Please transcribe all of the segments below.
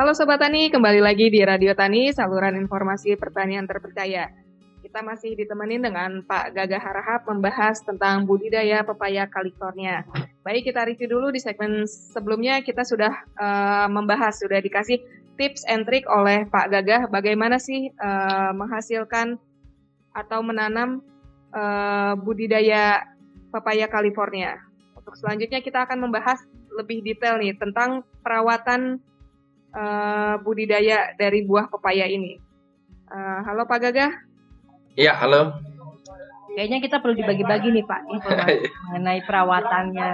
Halo Sobat Tani, kembali lagi di Radio Tani, saluran informasi pertanian terpercaya. Kita masih ditemenin dengan Pak Gagah Harahap membahas tentang budidaya pepaya California. Baik, kita review dulu di segmen sebelumnya kita sudah uh, membahas, sudah dikasih tips and trick oleh Pak Gagah bagaimana sih uh, menghasilkan atau menanam uh, budidaya pepaya California. Untuk selanjutnya kita akan membahas lebih detail nih tentang perawatan uh, budidaya dari buah pepaya ini. Uh, halo Pak Gagah. Iya, halo. Kayaknya kita perlu dibagi-bagi nih Pak informasi mengenai perawatannya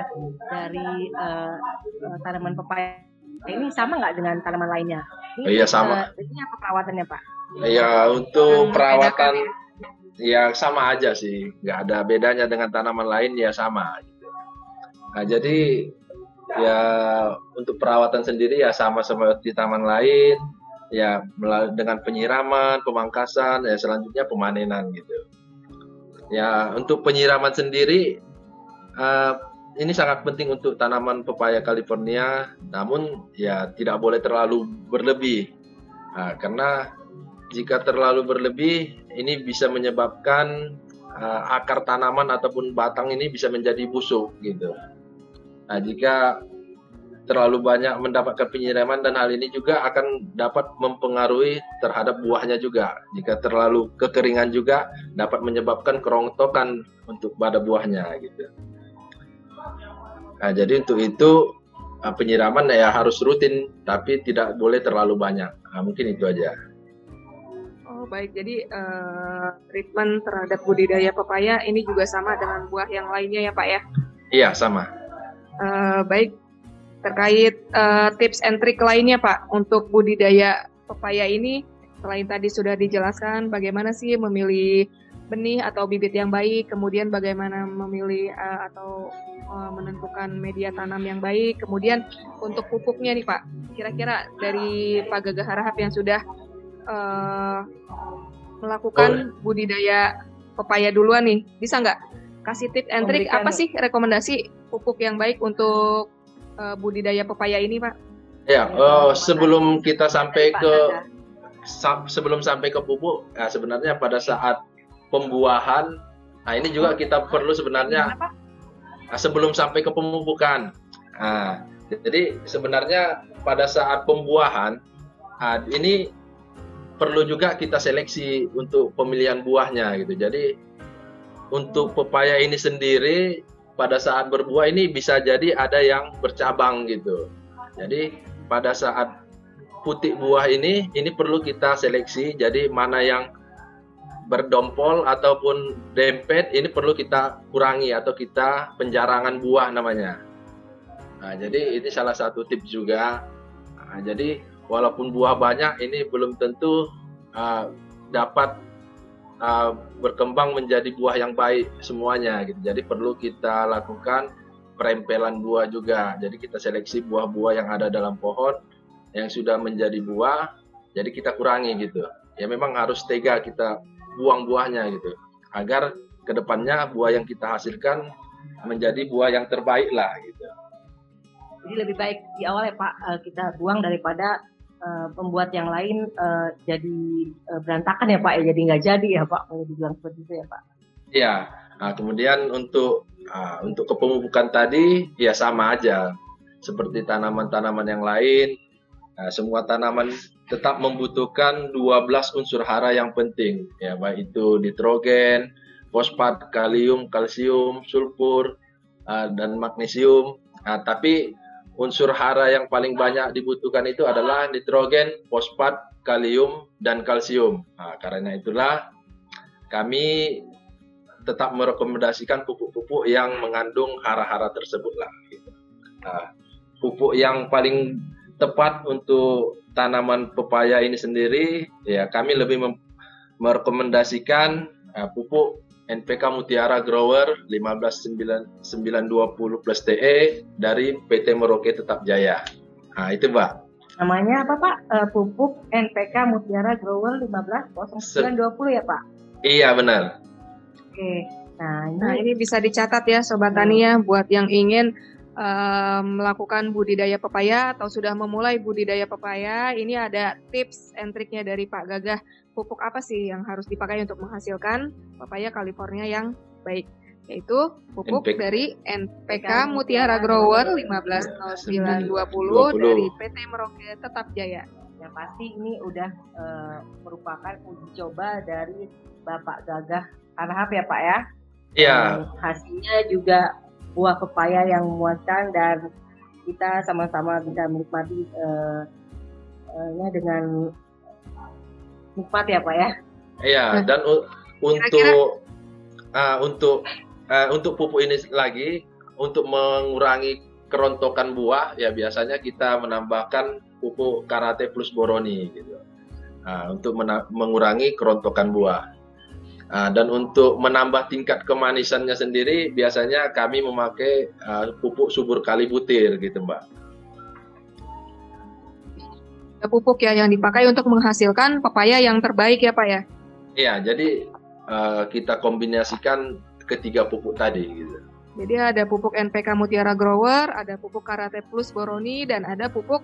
dari uh, uh, tanaman pepaya ini sama nggak dengan tanaman lainnya? Ini, iya sama. Uh, ini apa perawatannya Pak? Iya untuk perawatan ya sama aja sih, nggak ada bedanya dengan tanaman lain ya sama. Nah jadi ya untuk perawatan sendiri ya sama seperti taman lain ya dengan penyiraman, pemangkasan, ya selanjutnya pemanenan gitu. Ya untuk penyiraman sendiri uh, ini sangat penting untuk tanaman pepaya California, namun ya tidak boleh terlalu berlebih nah, karena jika terlalu berlebih ini bisa menyebabkan uh, akar tanaman ataupun batang ini bisa menjadi busuk gitu. Nah, jika terlalu banyak mendapatkan penyiraman dan hal ini juga akan dapat mempengaruhi terhadap buahnya juga. Jika terlalu kekeringan juga dapat menyebabkan kerongtokan untuk pada buahnya gitu. Nah, jadi untuk itu ah, penyiraman ya harus rutin tapi tidak boleh terlalu banyak. Nah, mungkin itu aja. Oh baik, jadi uh, treatment terhadap budidaya pepaya ini juga sama dengan buah yang lainnya ya Pak ya? Iya sama. Uh, baik, terkait uh, tips and trick lainnya Pak untuk budidaya pepaya ini, selain tadi sudah dijelaskan bagaimana sih memilih benih atau bibit yang baik, kemudian bagaimana memilih uh, atau uh, menentukan media tanam yang baik, kemudian untuk pupuknya nih Pak, kira-kira dari Pak Gagah Harahap yang sudah uh, melakukan budidaya pepaya duluan nih, bisa nggak kasih tips and trick apa sih rekomendasi pupuk yang baik untuk uh, budidaya pepaya ini, Pak? Ya, uh, sebelum kita sampai ke sa sebelum sampai ke pupuk, ya sebenarnya pada saat pembuahan, nah ini juga kita perlu sebenarnya nah, sebelum sampai ke pemupukan. Nah, jadi sebenarnya pada saat pembuahan, nah, ini perlu juga kita seleksi untuk pemilihan buahnya gitu. Jadi untuk pepaya ini sendiri pada saat berbuah ini bisa jadi ada yang bercabang gitu. Jadi pada saat putih buah ini ini perlu kita seleksi jadi mana yang berdompol ataupun dempet ini perlu kita kurangi atau kita penjarangan buah namanya. Nah, jadi ini salah satu tips juga. Nah, jadi walaupun buah banyak ini belum tentu uh, dapat uh, berkembang menjadi buah yang baik semuanya gitu. Jadi perlu kita lakukan perempelan buah juga. Jadi kita seleksi buah-buah yang ada dalam pohon yang sudah menjadi buah, jadi kita kurangi gitu. Ya memang harus tega kita buang buahnya gitu. Agar ke depannya buah yang kita hasilkan menjadi buah yang terbaik lah gitu. Jadi lebih baik di awal ya Pak eh, kita buang daripada uh, pembuat yang lain uh, jadi uh, berantakan ya Pak ya jadi nggak jadi ya Pak kalau dibilang seperti itu ya Pak. Iya. Nah, kemudian untuk uh, untuk kepemupukan tadi ya sama aja seperti tanaman-tanaman yang lain. Nah, semua tanaman tetap membutuhkan 12 unsur hara yang penting ya baik itu nitrogen, fosfat, kalium, kalsium, sulfur uh, dan magnesium. Nah, tapi unsur hara yang paling banyak dibutuhkan itu adalah nitrogen, fosfat, kalium, dan kalsium. Nah, karena itulah kami tetap merekomendasikan pupuk-pupuk yang mengandung hara-hara tersebut lah. Gitu. Nah, pupuk yang paling tepat untuk tanaman pepaya ini sendiri, ya kami lebih merekomendasikan uh, pupuk NPK Mutiara Grower 15920 plus TE dari PT Merauke Tetap Jaya. Nah, itu, Mbak. Namanya apa, Pak? Uh, pupuk NPK Mutiara Grower 15920 ya, Pak? Iya, benar. Oke. Nah, ini, nah, ini bisa dicatat ya Sobat Tani ya buat yang ingin uh, melakukan budidaya pepaya atau sudah memulai budidaya pepaya, ini ada tips and triknya dari Pak Gagah. Pupuk apa sih yang harus dipakai untuk menghasilkan pepaya California yang baik? yaitu pupuk NPK. dari NPK Mutiara Grower 150920 dari PT Merauke Tetap Jaya. Yang pasti ini udah uh, merupakan uji coba dari Bapak Gagah Arhab ya Pak ya. Iya. Hasilnya juga buah pepaya yang memuaskan dan kita sama-sama bisa menikmati uh, uh, dengan nikmat ya Pak ya. Iya, dan untuk uh, untuk uh, untuk pupuk ini lagi untuk mengurangi kerontokan buah ya biasanya kita menambahkan pupuk karate plus boroni gitu. Nah, untuk mengurangi kerontokan buah. Nah, dan untuk menambah tingkat kemanisannya sendiri biasanya kami memakai uh, pupuk subur kali butir gitu, Mbak. Pupuk ya yang dipakai untuk menghasilkan pepaya yang terbaik ya, Pak ya. Iya, jadi uh, kita kombinasikan ketiga pupuk tadi gitu. Jadi ada pupuk NPK Mutiara Grower, ada pupuk Karate Plus Boroni, dan ada pupuk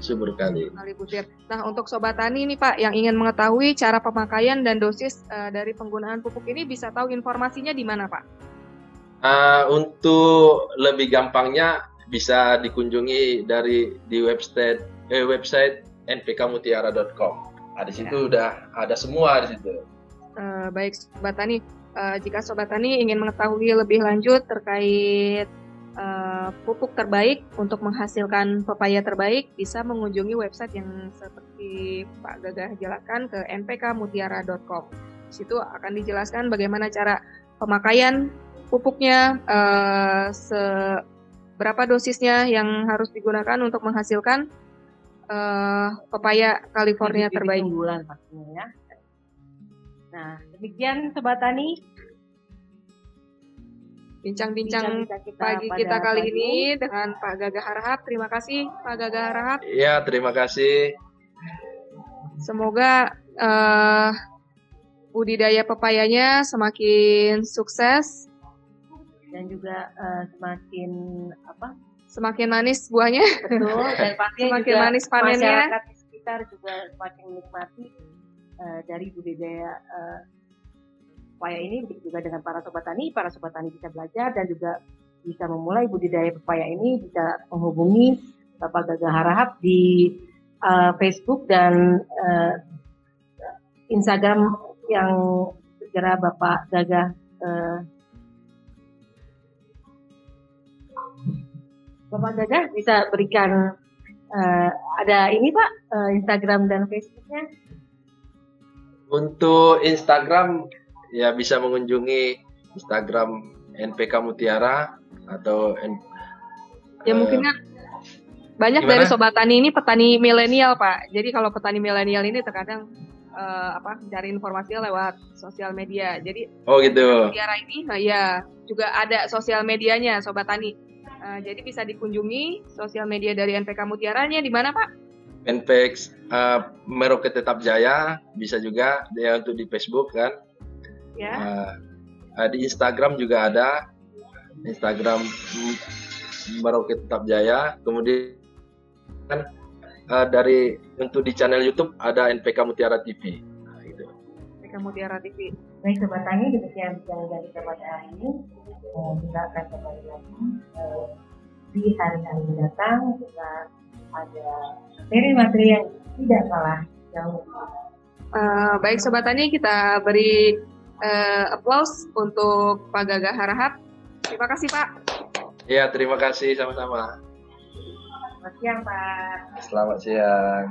Subur Kali. Butir. Nah untuk Sobat Tani nih Pak yang ingin mengetahui cara pemakaian dan dosis uh, dari penggunaan pupuk ini bisa tahu informasinya di mana Pak? Uh, untuk lebih gampangnya bisa dikunjungi dari di website eh, website npkmutiara.com. Nah, di situ ya. udah ada semua di situ. Uh, baik Sobat Tani, uh, jika Sobat Tani ingin mengetahui lebih lanjut terkait uh, pupuk terbaik untuk menghasilkan pepaya terbaik, bisa mengunjungi website yang seperti Pak Gagah jelaskan ke npkmutiara.com. Di situ akan dijelaskan bagaimana cara pemakaian pupuknya, uh, seberapa dosisnya yang harus digunakan untuk menghasilkan uh, pepaya California terbaik. Bulan pastinya ya. Nah, demikian Sobat Tani. Bincang-bincang pagi kita kali pagi. ini dengan Pak Gagah Harahap. Terima kasih Pak Gagah Harahap. Iya, terima kasih. Semoga uh, budidaya pepayanya semakin sukses dan juga uh, semakin apa? Semakin manis buahnya. Betul. Dan pasti semakin juga manis panennya. Masyarakat di sekitar juga semakin menikmati uh, dari budidaya uh, pepaya ini juga dengan para sobat tani, para sobat tani bisa belajar dan juga bisa memulai budidaya pepaya ini. Bisa menghubungi Bapak Gagah Harahap di uh, Facebook dan uh, Instagram yang segera Bapak Gagah uh, Bapak Gagah bisa berikan uh, ada ini Pak uh, Instagram dan Facebooknya untuk Instagram ya bisa mengunjungi Instagram NPK Mutiara atau N, ya uh, mungkin kan banyak gimana? dari sobat tani ini petani milenial pak. Jadi kalau petani milenial ini terkadang uh, apa cari informasi lewat sosial media. Jadi oh gitu. Mutiara ini, nah ya juga ada sosial medianya sobat tani. Uh, jadi bisa dikunjungi sosial media dari NPK Mutiaranya di mana pak? Fanpage uh, Merauke Tetap Jaya bisa juga dia untuk di Facebook kan. Ya. Uh, uh, di Instagram juga ada Instagram Merauke Tetap Jaya. Kemudian kan uh, dari untuk di channel YouTube ada NPK Mutiara TV. Nah, gitu. NPK Mutiara TV. Baik sobat tani demikian yang dari pada hari ini. Uh, kita akan kembali lagi uh, di hari-hari mendatang kita ada materi-materi yang tidak kalah jauh. Uh, baik Sobat Tani, kita beri uh, applause untuk Pak Gagah Harahap. Terima kasih Pak. Iya, terima kasih sama-sama. Selamat siang Pak. Selamat siang.